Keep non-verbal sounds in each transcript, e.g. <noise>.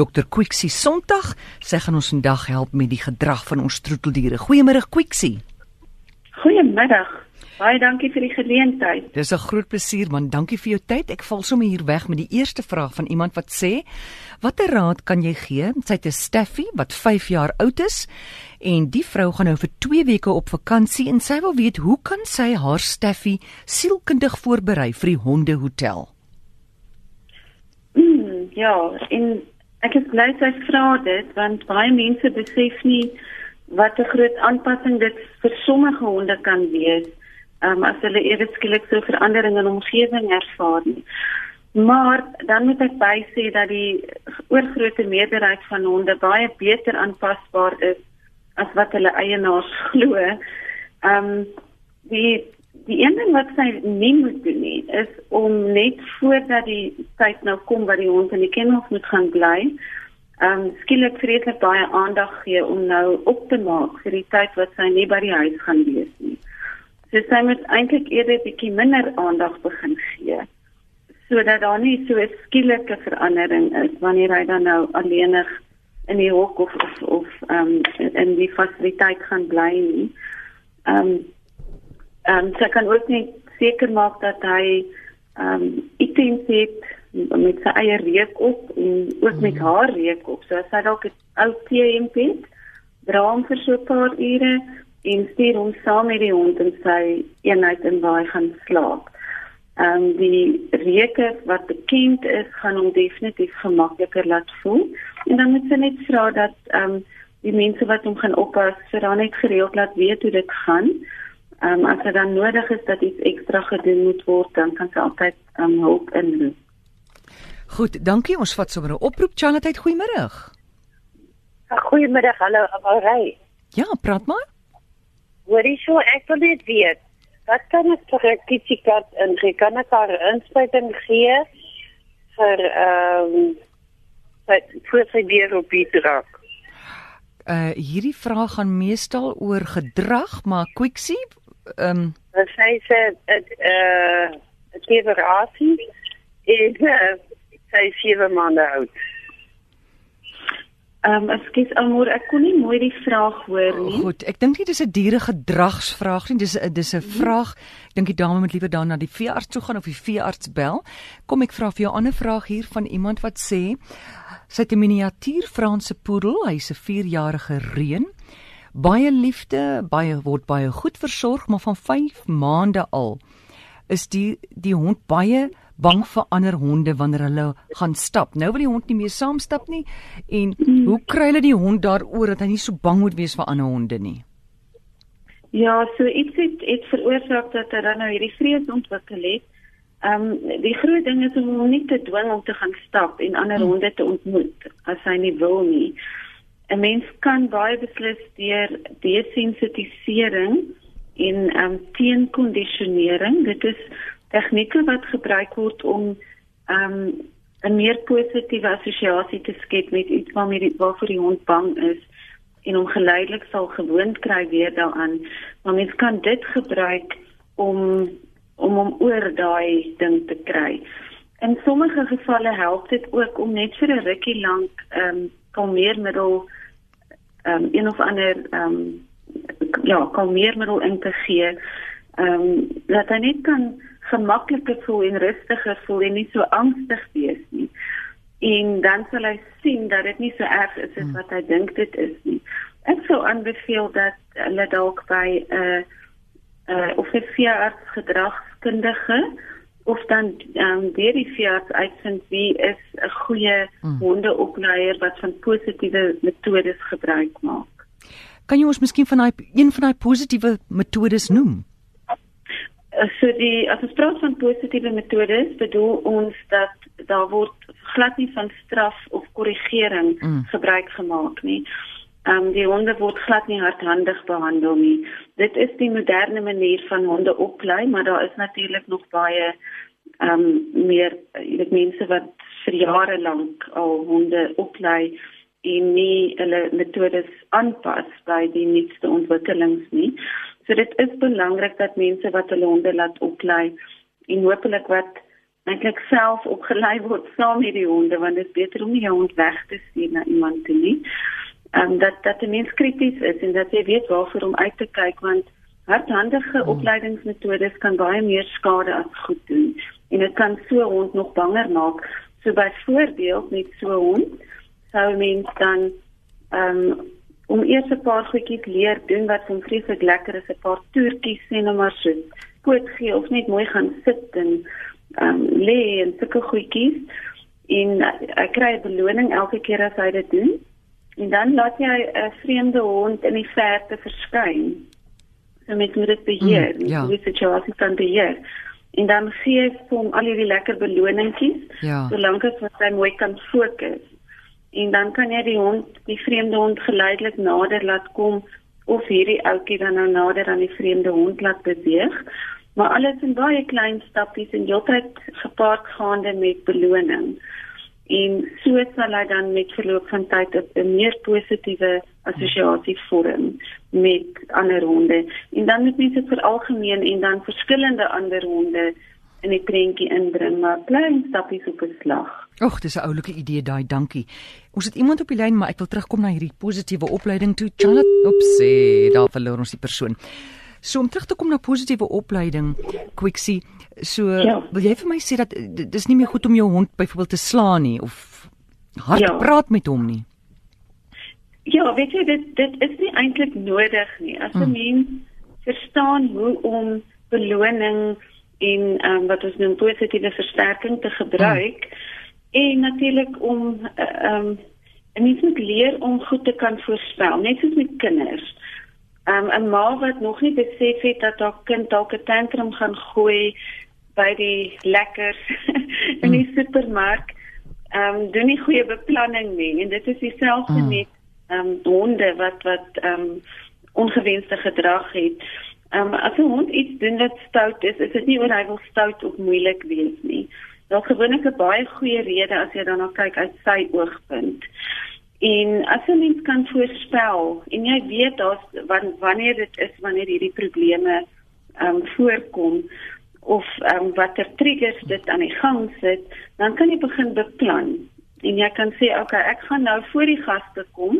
Dr. Quixie Sondag. Sy gaan ons vandag help met die gedrag van ons troeteldiere. Goeiemôre Quixie. Goeiemiddag. Baie dankie vir die geleentheid. Dis 'n groot plesier man. Dankie vir jou tyd. Ek val sommer hier weg met die eerste vraag van iemand wat sê: "Watter raad kan jy gee?" Sy het 'n Staffy wat 5 jaar oud is en die vrou gaan nou vir 2 weke op vakansie en sy wil weet hoe kan sy haar Staffy sielkundig voorberei vir die hondehotel? Mm, ja, en ek is bly sy vra dit want baie mense besef nie wat 'n groot aanpassing dit vir sommige honde kan wees um, as hulle ewe skielik so verandering in omgewing ervaar nie. Maar dan moet ek bysê dat die oorgrootste meerderheid van honde baie beter aanpasbaar is as wat hulle eienaars glo. Ehm um, die die een ding wat sy nie moet doen nie is om net voordat die tyd nou kom wat die hond in die kennel moet gaan bly, ehm um, skielik vreeslik baie aandag gee om nou op te maak vir die tyd wat sy nie by die huis gaan wees nie. So sy moet eintlik eerder 'n bietjie minder aandag begin gee sodat daar nie so 'n skielike verandering is wanneer hy dan nou alleenig in die hok of of of um, in die fasiliteit gaan bly nie. Ehm um, ehm um, sy kan ook net seker maak dat hy ehm um, items het met sy eie reuk op en ook met mhm. haar reuk op. So as hy dalk 'n ou TM het, dra hom vir so 'n paar ure en stuur hom saam met die hond in sy eenheid in waar hy gaan slaap. Ehm um, die reuke wat bekend is, gaan hom definitief gemakliker laat voel. En dan moet jy net vra dat ehm um, die mense wat hom gaan oppas, vir dan net gereeld laat weet hoe dit gaan. Ehm um, as dit dan nodig is dat iets ekstra gedoen moet word, dan kan sy altyd ehm um, hulp inroep. Goed, dankie. Ons vat sommer 'n oproep. Charlotte, goeiemôre. Goeiemiddag. Hallo, Amarey. Ja, praat maar. Hoorie so, ek wil net weet, wat kan ek vir 'n kitiekat in gee? Kan ek haar inspuiting gee vir ehm um, vir sy weer op die drag? Uh hierdie vraag gaan meestal oor gedrag, maar Quixie, ehm um, sy sê dit uh 'n keverasie is uh, sy sewe maande oud. Ehm um, ekskuus Almoor, ek kon nie mooi die vraag hoor nie. Oh, goed, ek dink nie dis 'n diere gedragsvraag nie, dis 'n dis 'n vraag. Ek dink die dame moet liewer dan na die veearts toe gaan of die veearts bel. Kom ek vra vir jou 'n ander vraag hier van iemand wat sê sy het 'n miniatuur Franse poedel, hy's 'n 4-jarige reën. Baie liefde, baie word baie goed versorg, maar van 5 maande al is die die hond baie bang vir ander honde wanneer hulle gaan stap. Nou wil die hond nie meer saam stap nie. En hoe kry hulle die hond daaroor dat hy nie so bang moet wees vir ander honde nie? Ja, so iets het het veroorsaak dat hy dan nou hierdie vrees ontwikkel het. Ehm um, die groot ding is om hom nie te dwing om te gaan stap en ander hmm. honde te ontmoet as hy nie wil nie. 'n Mens kan baie beslis deur desensitisering en ehm um, teenkondisionering, dit is tegnieke wat gebruik word om um 'n meer positiewe assosiasie te skep met iets waarmee die waarvoor die hond bang is en hom geleidelik sal gewoond kry weer daaraan. Maar mens kan dit gebruik om om hom oor daai ding te kry. In sommige gevalle help dit ook om net vir 'n rukkie lank um kalmeermiddel um een of ander um ja, kalmeermiddel in te gee. Um dat hy net kan gemakliker voel en rustiger voel en nie so angstig wees nie. En dan sal hy sien dat dit nie so erg is as hmm. wat hy dink dit is nie. Ek sou aanbeveel dat hulle dalk by 'n uh, uh, of 'n veearts gedragskundige of dan um, deur die veearts uitvind wie is 'n goeie hmm. hondeopleier wat van positiewe metodes gebruik maak. Kan jy ons miskien van daai een van daai positiewe metodes noem? so die as ons praat van positiewe metodes, bedoel ons dat daar word glad nie van straf of korrigering mm. gebruik gemaak nie. Ehm um, die honde word glad nie hardhandig behandel nie. Dit is die moderne manier van honde oplei, maar daar is natuurlik nog baie ehm um, meer weet mense wat vir jare lank al honde oplei en nie hulle metodes aanpas by die nuutste ontwikkelings nie. So dit is belangrik dat mense wat hulle honde laat oplei en hopelik wat eintlik self opgelei word saam met die honde want dit is beter om nie jou hond weg te stuur na iemand nie. Ehm um, dat dat die mens krities is en dat jy weet waarvoor om uit te kyk want hardhandige hmm. opleidingsmetodes kan baie meer skade as goed doen en dit kan so hond nog banger maak. So byvoorbeeld met so 'n hond sou mens dan ehm um, om eers 'n paar goedjies leer doen wat hom vreeslik lekker is, 'n paar toertjies sê nou maar so. Poot gee of net mooi gaan sit en ehm um, lê en sulke goedjies en hy kry 'n beloning elke keer as hy dit doen. En dan laat jy 'n vreemde hond in die verte verskyn. So met moet dit beheer, mm, ja. die situasie kan beheer. En dan gee jy hom al hierdie lekker beloningkies, ja. solank as wat hy mooi kan fokus en dan kan jy die hond, die vreemde hond geleidelik nader laat kom of hierdie ouetjie dan nou nader aan die vreemde hond laat beweeg. Maar alles in baie klein stappies en heeltyd gepaard gaande met beloning. En so sal hy dan met verloop van tyd 'n meer positiewe assosiasie vorm met ander honde. En dan moet mense vir algemeen en dan verskillende ander honde in die prentjie inbring, maar klein stappies op 'n slag. Ag, dis 'n oulike idee daai, dankie. Ons het iemand op die lyn, maar ek wil terugkom na hierdie positiewe opleiding toe. Charlotte, opsie, daar verloor ons die persoon. So om terug te kom na positiewe opleiding, Quixie, so ja. wil jy vir my sê dat dis nie meer goed om jou hond byvoorbeeld te slaan nie of hard ja. praat met hom nie? Ja, weet jy dit dit is nie eintlik nodig nie. As 'n hmm. mens verstaan hoe om beloning en um, wat ons noem positiewe versterking te gebruik, hmm en natuurlik om ehm um, 'n mens moet leer om goed te kan voorspel, net soos met kinders. Um, 'n ma wat nog nie besef het dat haar kind dalk 'n tantrum gaan gooi by die lekkers <laughs> in die mm. supermark, um, doen nie goeie beplanning nie en dit is dieselfde mm. met um, honde wat wat um, ongewenste gedrag het. Um, as 'n hond iets doen wat stout is, is dit nie oor hy wil stout of moeilik wees nie daar gewoonlik 'n baie goeie rede as jy daarna kyk uit sy oogpunt. En as 'n mens kan voorspel en jy weet daar's wanneer dit is wanneer hierdie probleme ehm um, voorkom of ehm um, watter triggers dit aan die gang sit, dan kan jy begin beplan. En jy kan sê, "Oké, okay, ek gaan nou voor die gaste kom,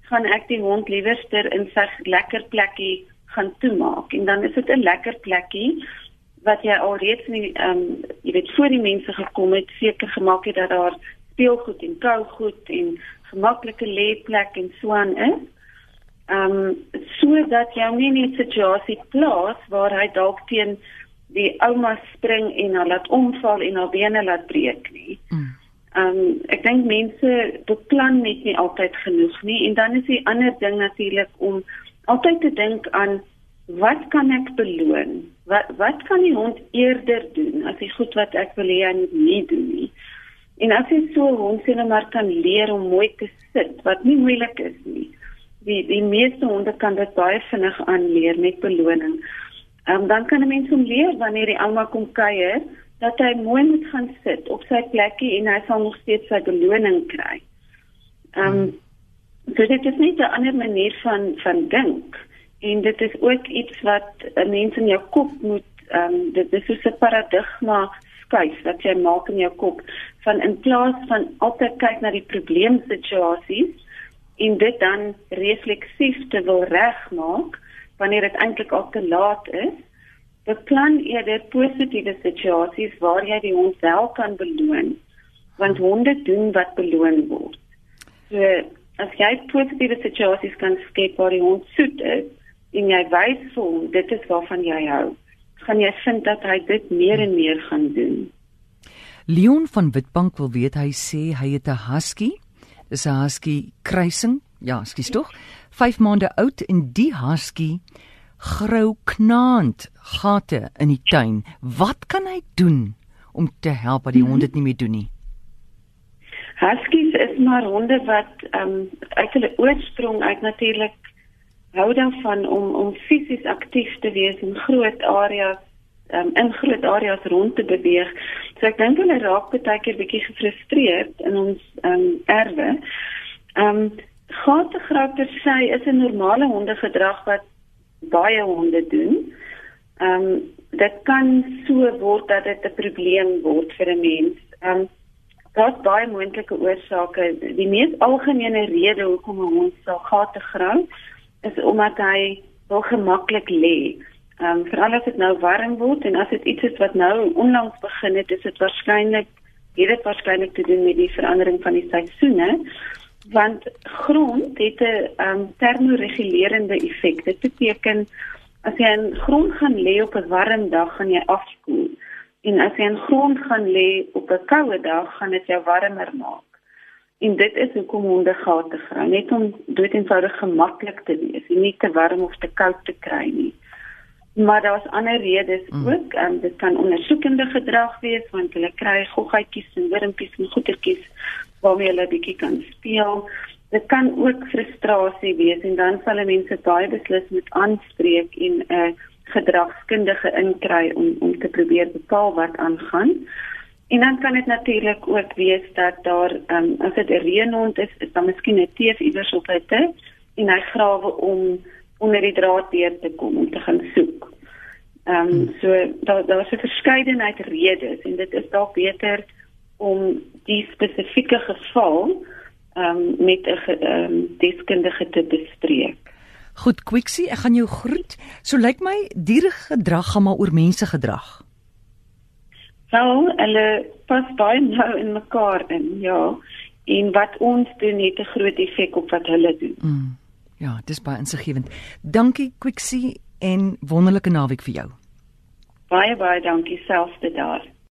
gaan ek die hond liewerster in sy lekker plekkie gaan toemaak." En dan is dit 'n lekker plekkie wat jy alreeds nie ehm um, jy weet voor die mense gekom het seker gemaak het dat daar speelgoed en kougoed en gemaklike lêplek en so aan is. Ehm um, sodat jy nie in 'n situasie plaas waar hy dalk teen die ouma spring en haar laat omval en haar bene laat breek nie. Mm. Ehm um, ek dink mense beplan net nie altyd genoeg nie en dan is die ander ding natuurlik om altyd te dink aan wat kan ek beloon? Wat wat kan die hond eerder doen as die goed wat ek wil hê hy moet nie doen nie? En as jy so 'n hond sien maar kan leer om mooi te sit, wat nie moeilik is nie. Die die meeste honde kan dit baie vinnig aanleer met beloning. Ehm um, dan kan 'n mens hom leer wanneer die ouma kom kuier dat hy mooi moet gaan sit op sy plekkie en hy sal nog steeds sy beloning kry. Ehm um, so dit is net 'n ander manier van van dink en dit is ook iets wat 'n mens in jou kop moet ehm um, dit is so 'n paradigma skuif wat jy maak in jou kop. Van in plaas van altyd kyk na die probleemsituasies en dit dan refleksief te wil regmaak wanneer dit eintlik al te laat is beplan eerder positiewe situasies waar jy die hond wel kan beloon want honde doen wat beloon word. So as jy positiewe situasies kan skep waar die hond soet is en jy wys vir hom dit is waarvan jy hou, gaan jy vind dat hy dit meer en meer gaan doen. Leon van Witbank wil weet hy sê hy het 'n husky. Dis 'n husky kruising. Ja, skus tog. 5 maande oud en die husky grou knaand gate in die tuin. Wat kan hy doen om te help dat die hond dit nie meer doen nie? Huskies is maar honde wat ehm um, uit hulle oorsprong uit natuurlik hou daarvan om om fisies aktief te wees in groot areas um, in groot areas rond te beweeg. So ek dink hulle raak baie keer bietjie gefrustreerd in ons um, erwe. Ehm um, gate groter sy is 'n normale hondegedrag wat baie honde doen. Ehm um, dit kan so word dat dit 'n probleem word vir 'n mens. Ehm um, daar's baie moontlike oorsake. Die mees algemene rede hoekom 'n hond sal gate grou is omdat hy wil gemaklik lê. Ehm um, veral as dit nou warm word en as dit iets is wat nou onlangs begin het, is dit waarskynlik het dit waarskynlik te doen met die verandering van die seisoene want grond het 'n um, termoregulerende effek. Dit beteken as jy in grond gaan lê op 'n warm dag, gaan jy afkoel. En as jy in grond gaan lê op 'n koue dag, gaan dit jou warmer maak. En dit is hoekom honde gate grou, net om dit eenvoudig gemaklik te wees, nie te warm of te koud te kry nie. Maar daar's ander redes mm. ook. Um, dit kan ondersoekende gedrag wees want hulle kry goggetjies en wurmpies en goetertjies waarmee hulle bietjie kan speel. Dit kan ook frustrasie wees en dan sal mense baie beslis moet aanspreek en 'n uh, gedragskundige inkry om om te probeer bepaal wat aangaan. En dan kan dit natuurlik ook wees dat daar um, as dit 'n reënhond is, is daar miskien 'n teef iewers op hy te en hy grawe om onder die draad deur te kom om te gaan soek. Ehm um, so daar daar's 'n verskeidenheid redes en dit is dalk beter om die spesifieke geval um, met 'n um, deskundige te bespreek. Goed, Quixie, ek gaan jou groet. So lyk my diere gedrag gaan maar oor mense gedrag. Wel, hulle pas baie nou in mekaar in, ja. En wat ons doen het 'n groot effek op wat hulle doen. Mm. Ja, dis baie insiggewend. Dankie Quixie en wonderlike naweek vir jou. Baie baie dankie selfs te daar.